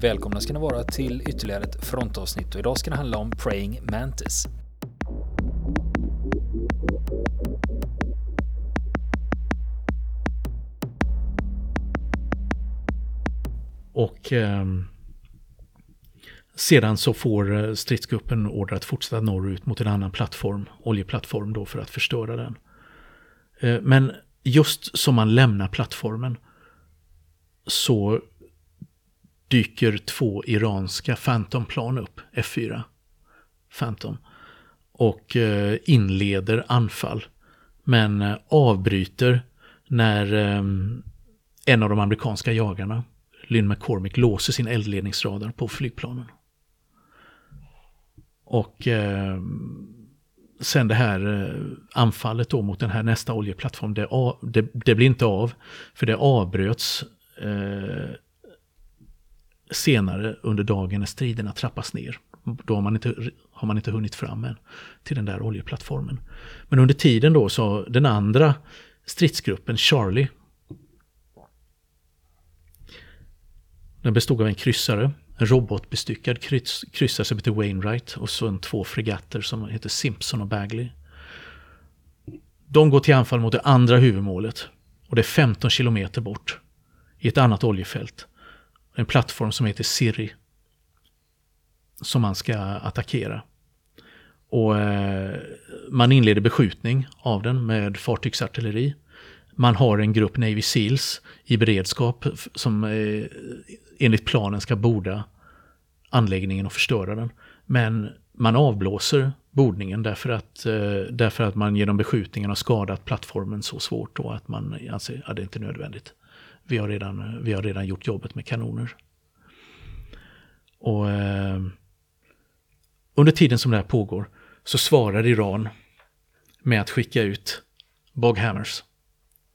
välkomna ska ni vara till ytterligare ett frontavsnitt och idag ska det handla om Praying Mantis. Och eh, sedan så får eh, stridsgruppen order att fortsätta norrut mot en annan plattform, oljeplattform då för att förstöra den. Eh, men just som man lämnar plattformen så dyker två iranska Phantom-plan upp, F4 Phantom, och eh, inleder anfall. Men eh, avbryter när eh, en av de amerikanska jagarna, Lynn McCormick, låser sin eldledningsradar på flygplanen. Och eh, sen det här eh, anfallet då mot den här nästa oljeplattform, det, det, det blir inte av. För det avbröts eh, senare under dagen när striderna trappas ner. Då har man inte, har man inte hunnit fram än till den där oljeplattformen. Men under tiden då så den andra stridsgruppen, Charlie, den bestod av en kryssare, en robotbestyckad kryss, kryssare som heter Wainwright och så en två fregatter som heter Simpson och Bagley. De går till anfall mot det andra huvudmålet och det är 15 kilometer bort i ett annat oljefält. En plattform som heter Siri. Som man ska attackera. Och eh, man inleder beskjutning av den med fartygsartilleri. Man har en grupp Navy Seals i beredskap som eh, enligt planen ska borda anläggningen och förstöra den. Men man avblåser bordningen därför att, eh, därför att man genom beskjutningen har skadat plattformen så svårt då att man anser att det inte är nödvändigt. Vi har redan, vi har redan gjort jobbet med kanoner. Och eh, under tiden som det här pågår så svarar Iran med att skicka ut Boghammers,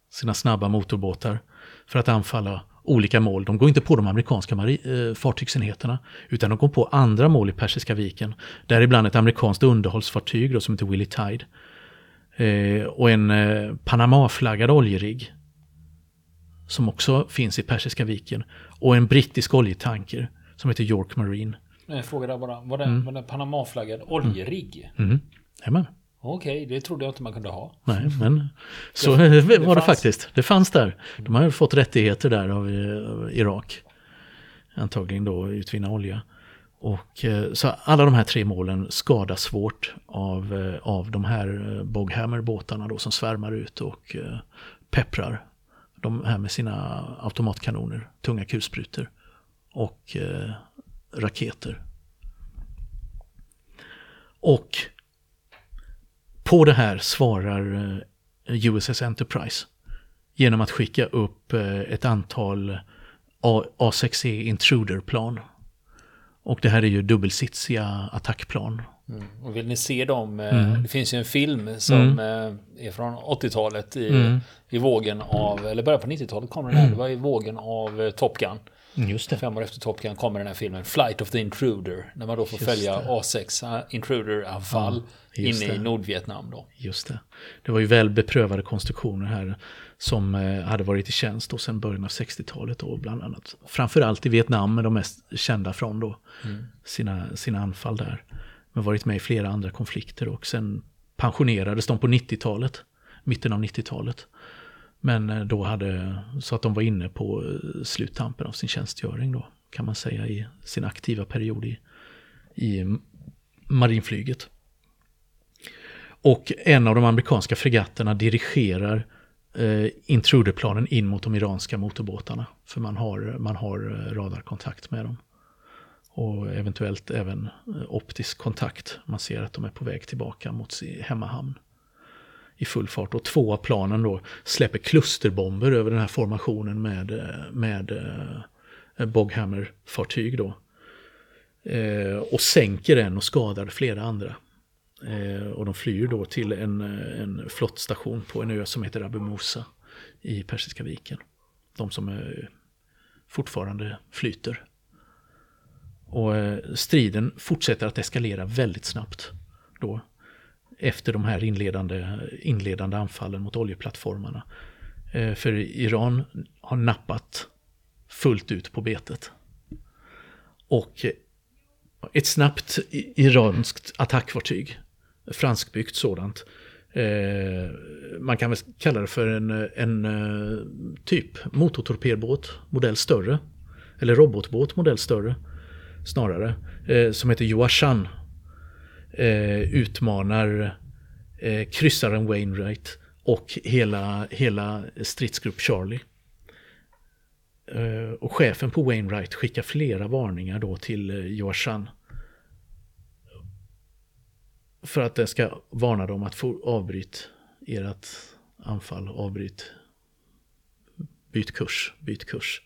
sina snabba motorbåtar, för att anfalla olika mål. De går inte på de amerikanska eh, fartygsenheterna, utan de går på andra mål i Persiska viken. Däribland ett amerikanskt underhållsfartyg då, som heter Willie Tide. Eh, och en eh, Panama-flaggad oljerigg som också finns i Persiska viken. Och en brittisk oljetanker som heter York Marine. Jag frågar där bara, var det, mm. var Panama-flaggad oljerigg? Mm. Mm. Okej, okay, det trodde jag inte man kunde ha. Nej, men så det, var det, det faktiskt. Det fanns där. De har fått rättigheter där av, av Irak. Antagligen då utvinna olja. Och, eh, så alla de här tre målen skadas svårt av, eh, av de här eh, Boghammer-båtarna då som svärmar ut och pepprar de här med sina automatkanoner, tunga kulsprutor och eh, raketer. Och på det här svarar eh, USS Enterprise genom att skicka upp eh, ett antal A6E Intruder-plan. Och det här är ju dubbelsitsiga attackplan Mm. Och vill ni se dem, eh, mm. det finns ju en film som mm. Eh, är från 80-talet i, mm. i vågen av, eller början på 90-talet kommer den här, det var i vågen av eh, Top Gun. Mm, just det. Fem år efter Top Gun kommer den här filmen, Flight of the Intruder, när man då får Just följa det. A6 Intruder-anfall ja, inne det. i Nordvietnam då. Just det. Det var ju väl beprövade konstruktioner här som hade varit i tjänst då sedan början av 60-talet och bland annat. Framförallt i Vietnam är de mest kända från då mm. sina, sina anfall där men varit med i flera andra konflikter och sen pensionerades de på 90-talet, mitten av 90-talet. Men eh, då hade, så att de var inne på eh, sluttampen av sin tjänstgöring då, kan man säga, i sin aktiva period i, i marinflyget. Och en av de amerikanska fregatterna dirigerar eh, intruderplanen in mot de iranska motorbåtarna. För man har, man har eh, radarkontakt med dem och eventuellt även eh, optisk kontakt. Man ser att de är på väg tillbaka mot sin hemmahamn i full fart. Och två av planen då släpper klusterbomber över den här formationen med, eh, med eh, eh, Boghammer-fartyg då. Eh, och sänker en och skadar flera andra. Eh, och de flyr då till en, en flottstation på en ö som heter Abu Musa i Persiska viken. De som är, fortfarande flyter. Och eh, striden fortsätter att eskalera väldigt snabbt då. Efter de här inledande, inledande anfallen mot oljeplattformarna. Eh, för Iran har nappat fullt ut på betet. Och eh, ett snabbt iranskt attackfartyg, franskbyggt sådant. Man kan väl kalla det för en, en typ motortorpedbåt, modell större. Eller robotbåt, modell större. Snarare. Eh, som heter Joashan, Eh, utmanar eh, kryssaren Wainwright och hela, hela stridsgrupp Charlie. Eh, och chefen på Wainwright skickar flera varningar då till eh, Joashan. För att den ska varna dem att få avbryt ert anfall, avbryt, byt kurs, byt kurs.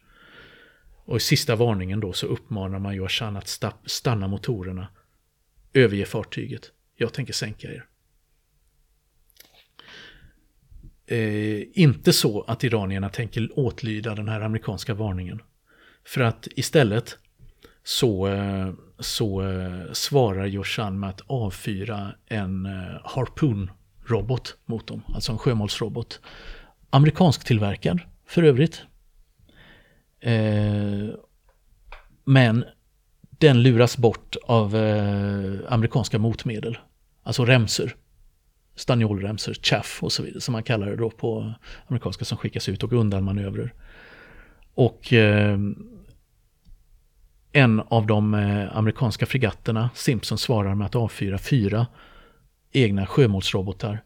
Och i sista varningen då så uppmanar man Joashan att stanna motorerna, överge fartyget. Jag tänker sänka er. eh, inte så att iranierna tänker åtlyda den här amerikanska varningen. För att istället så, eh, så eh, svarar Joshan med att avfyra en eh, Harpoon-robot mot dem, alltså en sjömålsrobot. Amerikansk tillverkad för övrigt. Eh, men den luras bort av eh, amerikanska motmedel, alltså remser staniolremsor, chaff och så vidare, som man kallar det då på amerikanska som skickas ut och undanmanövrer. Och eh, en av de eh, amerikanska fregatterna, Simpson, svarar med att avfyra fyra egna sjömålsrobotar.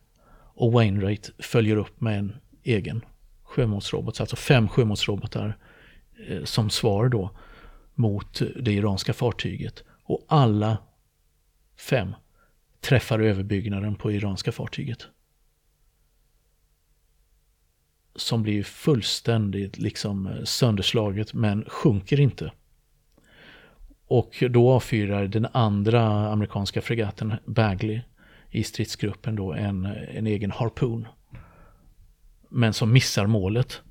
Och Wainwright följer upp med en egen sjömålsrobot, alltså fem sjömålsrobotar. eh, Eh, som svar då mot det iranska fartyget. Och alla fem träffar överbyggnaden på iranska fartyget. Som blir fullständigt liksom sönderslaget men sjunker inte. Och då avfyrar den andra amerikanska fregatten Bagley i stridsgruppen då en, en egen harpun. Men som missar målet.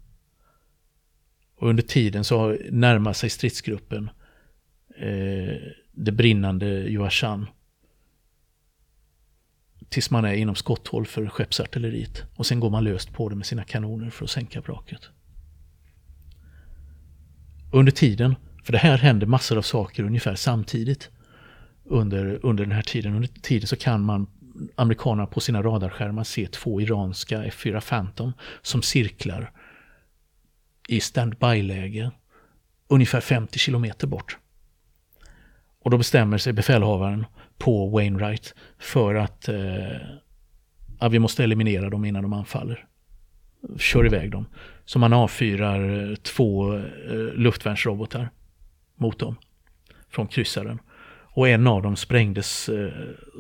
Och under tiden så närmar sig stridsgruppen eh, det brinnande Yuashan tills man är inom skotthåll för skeppsartilleriet. Och sen går man löst på det med sina kanoner för att sänka vraket. Under tiden, för det här händer massor av saker ungefär samtidigt. Under, under den här tiden. Under tiden så kan man amerikanerna på sina radarskärmar se två iranska F4 Phantom som cirklar i standby-läge ungefär 50 kilometer bort. Och då bestämmer sig befälhavaren på Wainwright för att eh, ja, vi måste eliminera dem innan de anfaller. Kör iväg dem. Så man avfyrar eh, två eh, luftvärnsrobotar mot dem från kryssaren. Och en av dem sprängdes eh,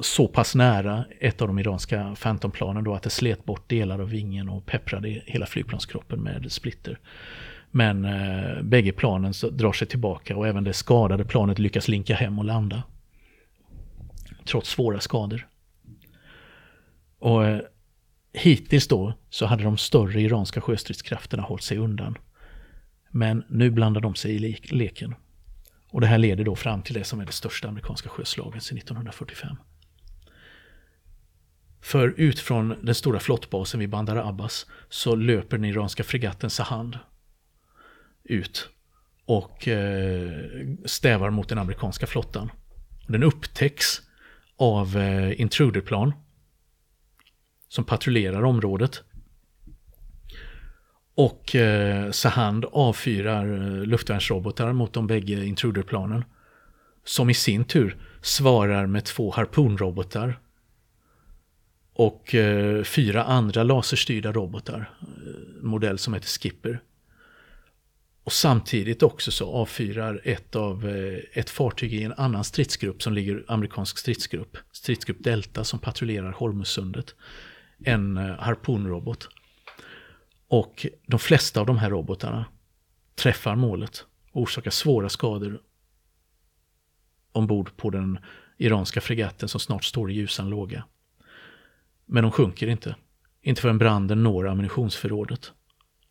så pass nära ett av de iranska Phantomplanen då att det slet bort delar av vingen och pepprade hela flygplanskroppen med splitter. Men eh, bägge planen drar sig tillbaka och även det skadade planet lyckas linka hem och landa trots svåra skador. Och eh, hittills då så hade de större iranska sjöstridskrafterna hållit sig undan. Men nu blandar de sig i leken. Och det här leder då fram till det som är det största amerikanska sjöslaget sedan 1945. För ut från den stora flottbasen vid Bandar Abbas så löper den iranska fregatten Sahand ut och eh, stävar mot den amerikanska flottan. Den upptäcks av eh, intruderplan som patrullerar området. Och eh, Sahand avfyrar eh, luftvärnsrobotar mot de bägge intruderplanen. Som i sin tur svarar med två harpunrobotar. Och eh, fyra andra laserstyrda robotar. Eh, modell som heter Skipper. Och samtidigt också så avfyrar ett av eh, ett fartyg i en annan stridsgrupp som ligger, amerikansk stridsgrupp, stridsgrupp Delta som patrullerar Hormuzsundet, en eh, harpunrobot. Och de flesta av de här robotarna träffar målet och orsakar svåra skador ombord på den iranska fregatten som snart står i ljusan låga. Men de sjunker inte. Inte förrän branden når ammunitionsförrådet.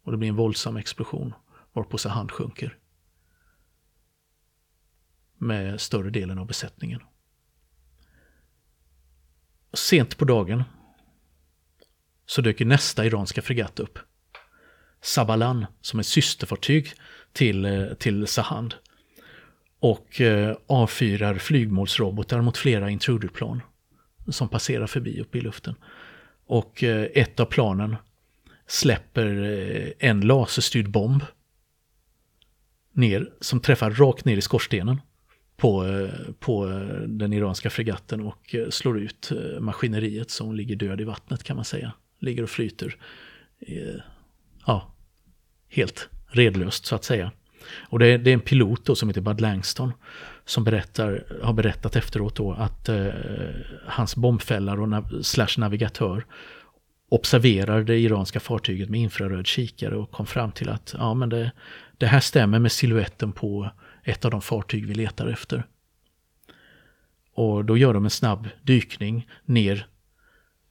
Och det blir en våldsam explosion varpå Sahand sjunker. Med större delen av besättningen. Sent på dagen så dyker nästa iranska fregatt upp. Sabalan som är systerfartyg till, eh, till Sahand. och eh, avfyrar flygmålsrobotar mot flera intruderplan som passerar förbi uppe i luften. Och eh, ett av planen släpper eh, en laserstyrd bomb ner, som träffar rakt ner i skorstenen på, eh, på eh, den iranska fregatten och slår ut maskineriet som ligger död i vattnet kan man säga. Ligger och flyter. Ja, helt redlöst så att säga. Och det är, det är en pilot då som heter Bud Langston som berättar, har berättat efteråt då att eh, hans bombfällare och nav slash navigatör observerar det iranska fartyget med infraröd kikare och kom fram till att ja, men det, det här stämmer med siluetten på ett av de fartyg vi letar efter. Och då gör de en snabb dykning ner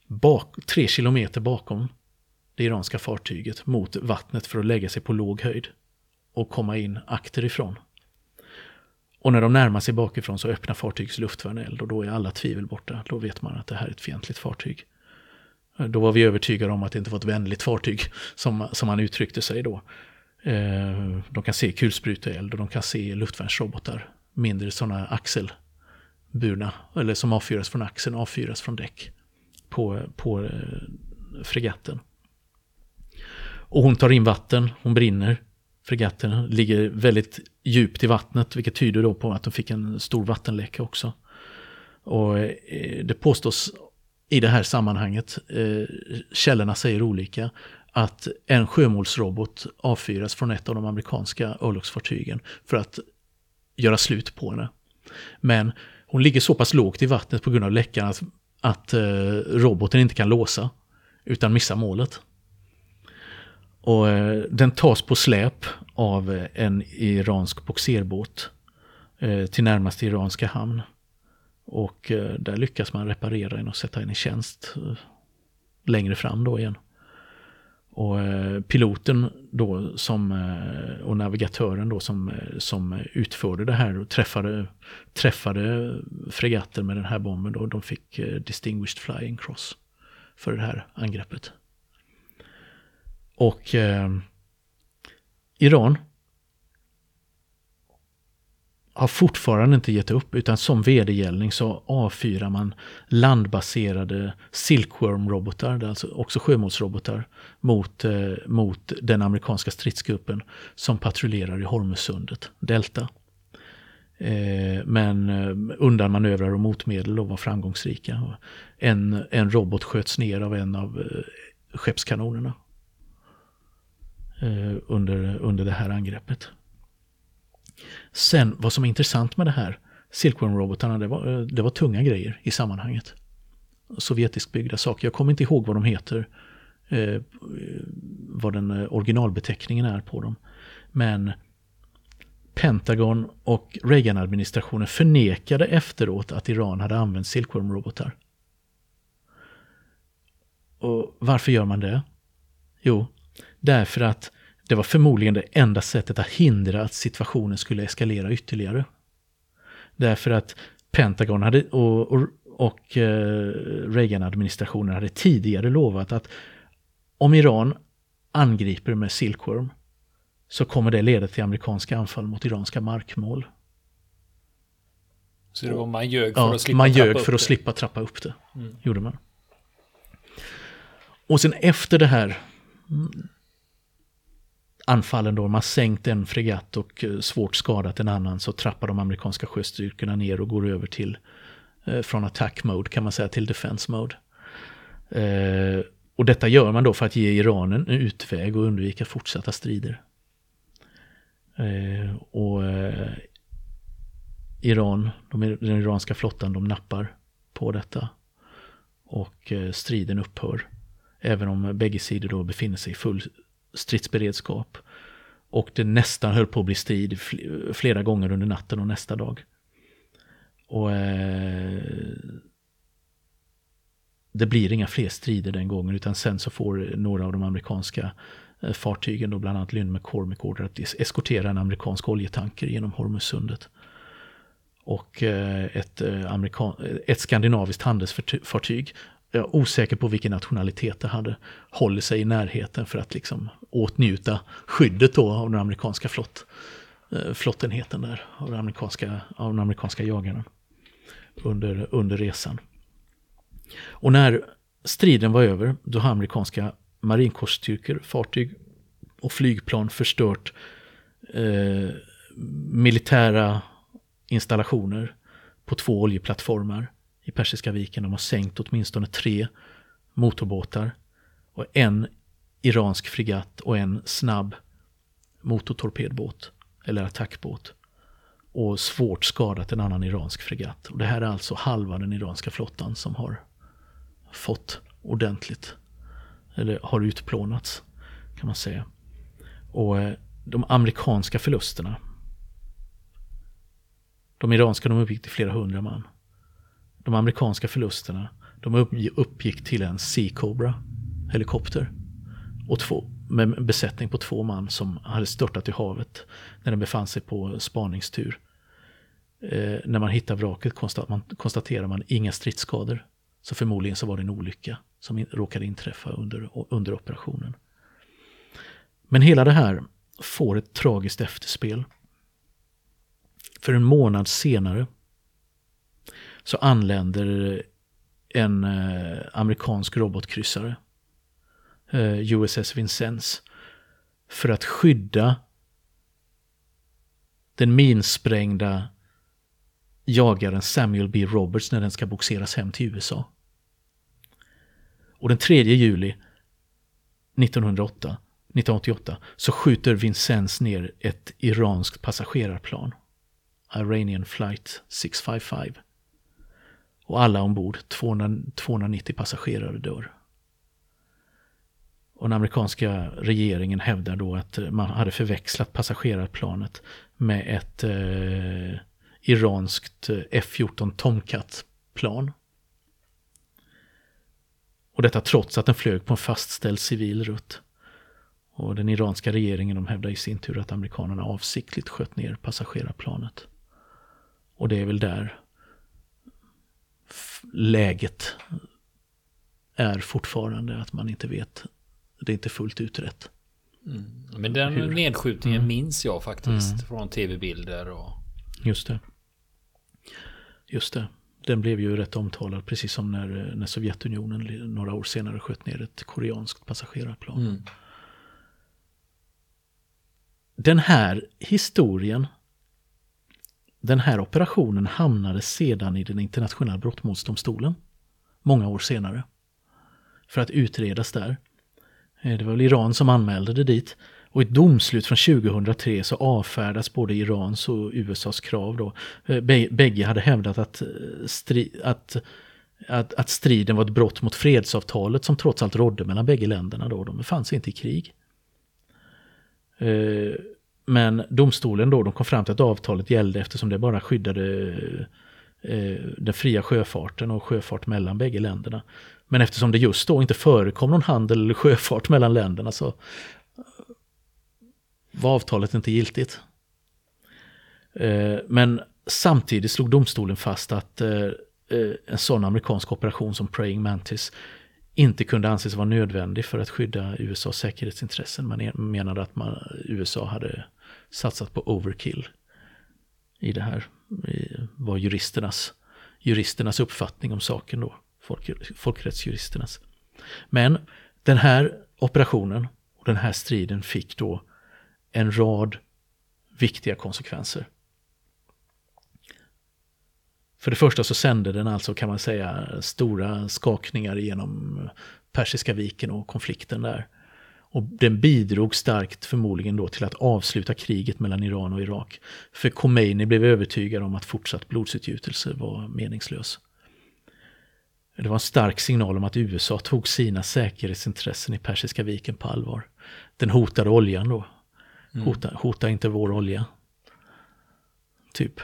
bak, tre kilometer bakom det iranska fartyget mot vattnet för att lägga sig på låg höjd och komma in akterifrån. Och när de närmar sig bakifrån så öppnar fartygets luftvärn eld och då är alla tvivel borta. Då vet man att det här är ett fientligt fartyg. Då var vi övertygade om att det inte var ett vänligt fartyg, som, som han uttryckte sig då. Eh, de kan se kulspruteeld och de kan se luftvärnsrobotar. Mindre sådana axelburna, eller som avfyras från axeln, avfyras från däck på, på eh, fregatten. Och hon tar in vatten, hon brinner. Fregatten ligger väldigt djupt i vattnet, vilket tyder då på att de fick en stor vattenläcka också. Och eh, det påstås i det här sammanhanget, eh, källorna säger olika, att en sjömålsrobot avfyras från ett av de amerikanska örlogsfartygen för att göra slut på henne. Men hon ligger så pass lågt i vattnet på grund av läckan att, att eh, roboten inte kan låsa, utan missar målet. Och eh, den tas på släp av eh, en iransk boxerbåt eh, till närmaste iranska hamn. Och där lyckas man reparera den och sätta den i tjänst längre fram då igen. Och piloten då som, och navigatören då som, som utförde det här och träffade, träffade fregatten med den här bomben då, de fick Distinguished Flying Cross för det här angreppet. Och eh, Iran har fortfarande inte gett upp utan som vedergällning så avfyrar man landbaserade Silkworm-robotar, alltså också sjömålsrobotar, mot, eh, mot den amerikanska stridsgruppen som patrullerar i Hormuzsundet, Delta. Eh, men eh, undanmanövrar och motmedel och var framgångsrika. En, en robot sköts ner av en av eh, skeppskanonerna Eh, under, under det här angreppet. Sen vad som är intressant med det här Silkworm-robotarna, det var, eh, det var tunga grejer i sammanhanget. Sovjetiskbyggda saker. Jag kommer inte ihåg vad de heter. Eh, vad den eh, originalbeteckningen är på dem. Men Pentagon och Reagan-administrationen förnekade efteråt att Iran hade använt Silkworm-robotar. Och varför gör man det? Jo, Därför att det var förmodligen det enda sättet att hindra att situationen skulle eskalera ytterligare. Därför att Pentagon hade, och, och, och eh, Reagan-administrationen hade tidigare lovat att om Iran angriper med Silkworm så kommer det leda till amerikanska anfall mot iranska markmål. Så det var man ljög för ja, att slippa man ljög för att slippa trappa upp det. Mm. Gjorde man. Och sen efter det här anfallen då, man sänkt en fregatt och eh, svårt skadat en annan så trappar de amerikanska sjöstyrkorna ner och går över till eh, från attack mode kan man säga till defense mode. Eh, och detta gör man då för att ge Iran en utväg och undvika fortsatta strider. och Iran, de, den iranska flottan, de nappar på detta. Och striden upphör. Även om bägge sidor då befinner sig i full stridsberedskap. Och det nästan höll på att bli strid flera gånger under natten och nästa dag. Och eh, det blir inga fler strider den gången utan sen så får några av de amerikanska eh, fartygen, då bland annat Lynn McCormick, order att eskortera en amerikansk oljetanker genom Hormuzsundet. Och eh, ett, eh, amerikan ett skandinaviskt handelsfartyg jag är osäker på vilken nationalitet det hade, håller sig i närheten för att liksom åtnjuta skyddet då av den amerikanska flott, eh, flottenheten där av den amerikanska, av den amerikanska jagaren under, under resan. Och när striden var över, då har amerikanska marinkårsstyrkor, fartyg och flygplan förstört eh, militära installationer på två oljeplattformar i Persiska viken. De har sänkt åtminstone tre motorbåtar och en iransk fregatt och en snabb motortorpedbåt eller attackbåt och svårt skadat en annan iransk fregatt. Och det här är alltså halva den iranska flottan som har fått ordentligt, eller har utplånats kan man säga. Och eh, de amerikanska förlusterna, de iranska de uppgick till flera hundra man. De amerikanska förlusterna, de uppgick till en Sea Cobra helikopter och två, med besättning på två man som hade störtat i havet när den befann sig på spaningstur. Eh, när man hittar vraket konstat, man, konstaterar man inga stridsskador. Så förmodligen så var det en olycka som in, råkade inträffa under, under operationen. Men hela det här får ett tragiskt efterspel. För en månad senare så anländer en eh, amerikansk robotkryssare eh, USS Vincennes för att skydda den minsprängda jagaren Samuel B. Roberts när den ska boxeras hem till USA. Och den 3 juli 1908, 1988 så skjuter Vincennes ner ett iranskt passagerarplan. Iranian flight 655. Och alla ombord, 200, 290 passagerare dör. Och den amerikanska regeringen hävdar då att man hade förväxlat passagerarplanet med ett eh, iranskt eh, F-14 Tomcat-plan. Och detta trots att den flög på en fastställd civil rutt. Och den iranska regeringen de hävdar i sin tur att amerikanerna avsiktligt sköt ner passagerarplanet. Och det är väl där läget är fortfarande att man inte vet det är inte fullt utrett. Mm. Men den Hur? nedskjutningen mm. minns jag faktiskt mm. från tv-bilder. Och... Just det. Just det. Den blev ju rätt omtalad precis som när, när Sovjetunionen några år senare sköt ner ett koreanskt passagerarplan. Mm. Den här historien, den här operationen hamnade sedan i den internationella brottmålsdomstolen många år senare. För att utredas där. Eh, det var väl Iran som anmälde det dit. Och i ett domslut från 2003 så avfärdas både Irans och USAs krav. Då. Eh, bägge hade hävdat att, eh, stri att, att, att, striden var ett brott mot fredsavtalet som trots allt rådde mellan bägge länderna. Då. De befann sig inte i krig. Men domstolen då, de kom fram till att avtalet gällde eftersom det bara skyddade eh, den fria sjöfarten och sjöfart mellan bägge länderna. Men eftersom det just då inte förekom någon handel eller sjöfart mellan länderna så eh, var avtalet inte giltigt. Eh, men samtidigt slog domstolen fast att en sån amerikansk operation som Praying Mantis inte kunde anses vara nödvändig för att skydda USAs säkerhetsintressen. Man menade att man, USA hade satsat på overkill i det här. var juristernas, juristernas uppfattning om saken då folk, folkrättsjuristernas. Men den här operationen och den här striden fick då en rad viktiga konsekvenser. För det första så sände den alltså, kan man säga, stora skakningar genom Persiska viken och konflikten där. Och den bidrog starkt förmodligen då till att avsluta kriget mellan Iran och Irak. För Khomeini blev övertygad om att fortsatt blodsutgjutelse var meningslös. Det var en stark signal om att USA tog sina säkerhetsintressen i Persiska viken på allvar. Den hotade oljan då. Mm. Hota, hota inte vår olja. Typ.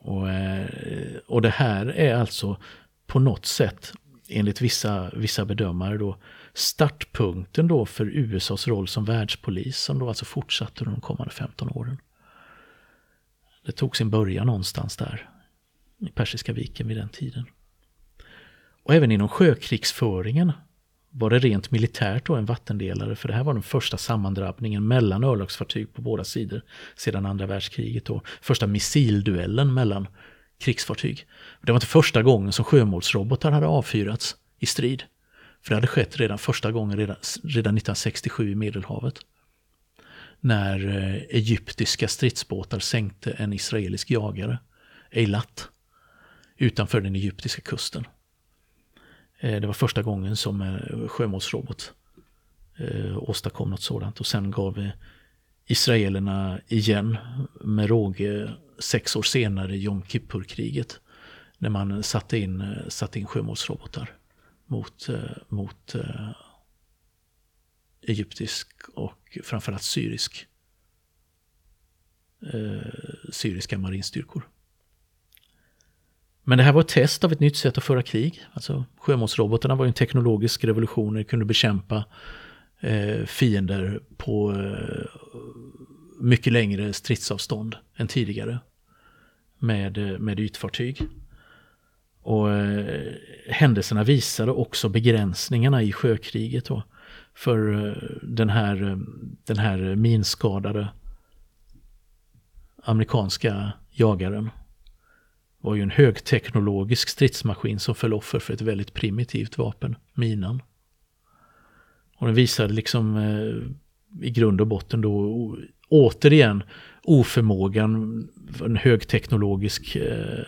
Och, eh, och det här är alltså på något sätt, enligt vissa, vissa bedömare då, startpunkten då för USAs roll som världspolis som då alltså fortsatte under de kommande 15 åren. Det tog sin början någonstans där i Persiska viken vid den tiden. Och även inom sjökrigsföringen var det rent militärt då en vattendelare för det här var den första sammandrabbningen mellan örlogsfartyg på båda sidor sedan andra världskriget och första missilduellen mellan krigsfartyg. Det var inte första gången som sjömålsrobotar hade avfyrats i strid. För det hade skett redan första gången redan, redan 1967 i Medelhavet. När eh, egyptiska stridsbåtar sänkte en israelisk jagare, Eilat, utanför den egyptiska kusten. Eh, det var första gången som en sjömålsrobot åstadkom något sådant och sen gav israelerna igen med råge sex år senare Jom Kippur-kriget. När man satte in, satte in sjömålsrobotar mot, eh, mot uh, egyptisk och framförallt syrisk uh, syriska marinstyrkor. Men det här var ett test av ett nytt sätt att föra krig. Alltså sjömålsrobotarna var en teknologisk revolution, de kunde bekämpa uh, fiender på mycket längre stridsavstånd än tidigare med, med ytfartyg. Och eh, händelserna visade också begränsningarna i sjökriget då. För eh, den här, eh, den här minskadade amerikanska jagaren var ju en högteknologisk stridsmaskin som föll offer för ett väldigt primitivt vapen, minan. Och den visade liksom eh, i grund och botten då återigen oförmågan, en högteknologisk eh,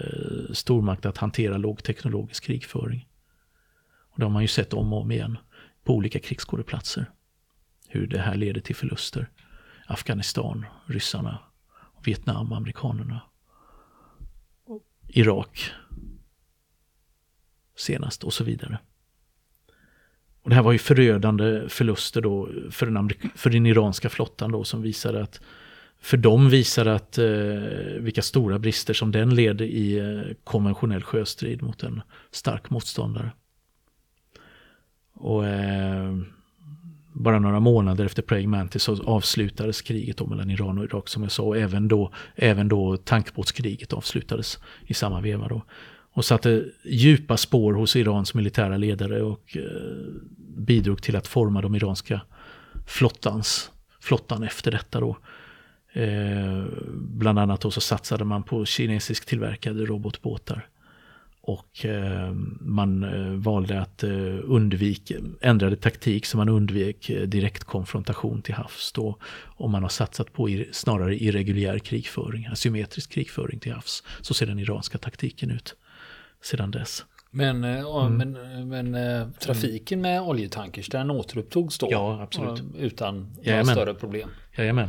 stormakt att hantera lågteknologisk krigföring. Och det har man ju sett om och om igen på olika krigsskådeplatser. Hur det här leder till förluster. Afghanistan, ryssarna, Vietnam, amerikanerna. Irak senast och så vidare. Och det här var ju förödande förluster då för den, för den iranska flottan då som visade att för de visar att eh, vilka stora brister som den leder i eh, konventionell sjöstrid mot en stark motståndare. Och eh, bara några månader efter Praying Mantis så avslutades kriget då mellan Iran och Irak som jag sa. Och även då, även då tankbåtskriget avslutades i samma veva. Då. Och satte djupa spår hos Irans militära ledare och eh, bidrog till att forma de iranska flottans, flottan efter detta. Då. Eh, bland annat så satsade man på kinesisk tillverkade robotbåtar. Och eh, man eh, valde att eh, undvika, ändrade taktik så man undvek direktkonfrontation till havs då. Och man har satsat på ir, snarare irreguljär krigföring, asymmetrisk krigföring till havs. Så ser den iranska taktiken ut sedan dess. Men, mm. men, men trafiken med oljetankers, den återupptogs då? Ja, absolut. Utan några större problem? Jajamän.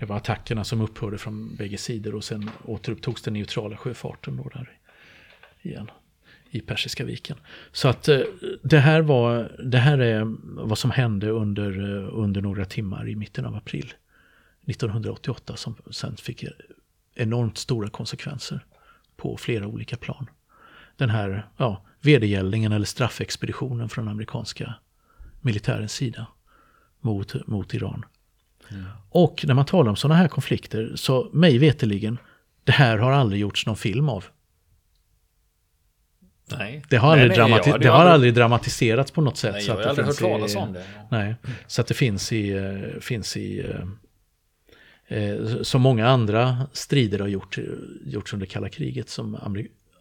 Det var attackerna som upphörde från bägge sidor och sen återupptogs den neutrala sjöfarten då där igen i Persiska viken. Så att eh, det här, var, det här är vad som hände under, eh, under några timmar i mitten av april 1988 som sen fick enormt stora konsekvenser på flera olika plan den här ja, vedergällningen eller straffexpeditionen från amerikanska militärens sida mot, mot Iran. Mm. Och när man talar om sådana här konflikter, så mig veteligen, det här har aldrig gjorts någon film av. Nej. Det har, aldrig, nej, dramati ja, det har aldrig... aldrig dramatiserats på något sätt. Nej, så jag har aldrig hört talas om det. Nej, så att det finns i, eh, finns i eh, eh, som många andra strider har gjort, gjorts under kalla kriget som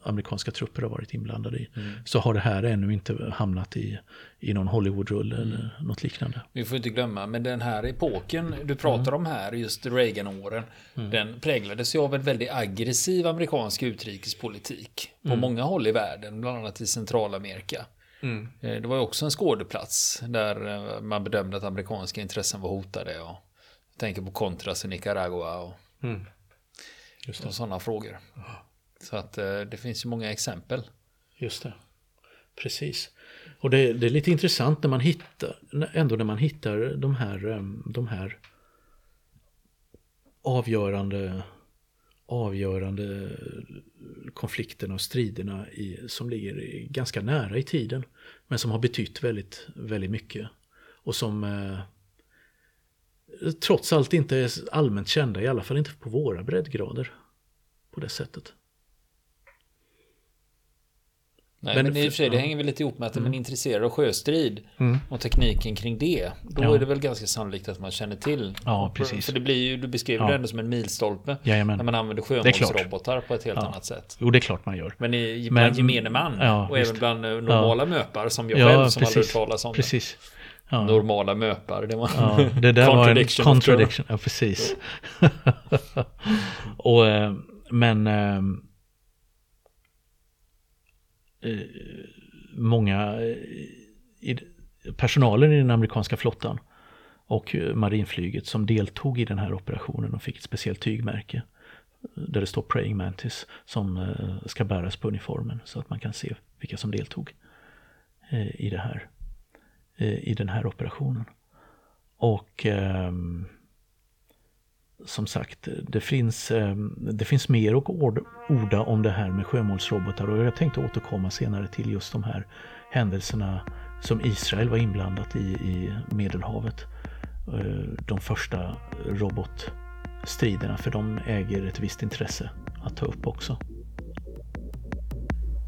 amerikanska trupper har varit inblandade i. Mm. Så har det här ännu inte hamnat i, i någon Hollywoodrulle mm. eller något liknande. Vi får inte glömma, men den här epoken du pratar mm. om här, just Reagan-åren, mm. den präglades ju av en väldigt aggressiv amerikansk utrikespolitik på mm. många håll i världen, bland annat i Centralamerika. Mm. Eh, det var ju också en skådeplats där eh, man bedömde att amerikanska intressen var hotade. Och jag tänker på Contras i Nicaragua och, och sådana frågor. Så att eh, det finns ju många exempel. Just det. Precis. Och det, det, är lite intressant när man hittar, ändå när man hittar de här, eh, de här avgörande, avgörande konflikterna och striderna i, som ligger ganska nära i tiden. Men som har betytt väldigt, väldigt mycket. Och som eh, trots allt inte är allmänt kända, i alla fall inte på våra breddgrader. På det sättet. Nej, men, men i och för sig, det hänger väl lite ihop med att mm. är man intresserad av sjöstrid mm. och tekniken kring det, då ja. är det väl ganska sannolikt att man känner till. Ja, precis. För det blir ju, du beskriver ja. det ändå som en milstolpe. Jajamän. När man använder sjömålsrobotar på ett helt ja. annat sätt. Jo, det är klart man gör. Men i, men, gemene man ja, och även bland eh, normala möpar som jag själv som precis. aldrig hört talas om precis. Ja. Normala möpar. Det, var ja, det där var en contradiction. Ja, precis. och, eh, men äh, Eh, många eh, i, personalen i den amerikanska flottan och eh, marinflyget som deltog i den här operationen och fick ett speciellt tygmärke där det står Praying Mantis som ska bäras på uniformen så att man kan se vilka som deltog i det här. Eh, i den här operationen. Och eh, som sagt, det finns, ehm, det finns mer att orda om det här med sjömålsrobotar och jag tänkte återkomma senare till just de här händelserna som Israel var inblandat i i Medelhavet. Eh, de första robotstriderna, för de äger ett visst intresse att ta upp också.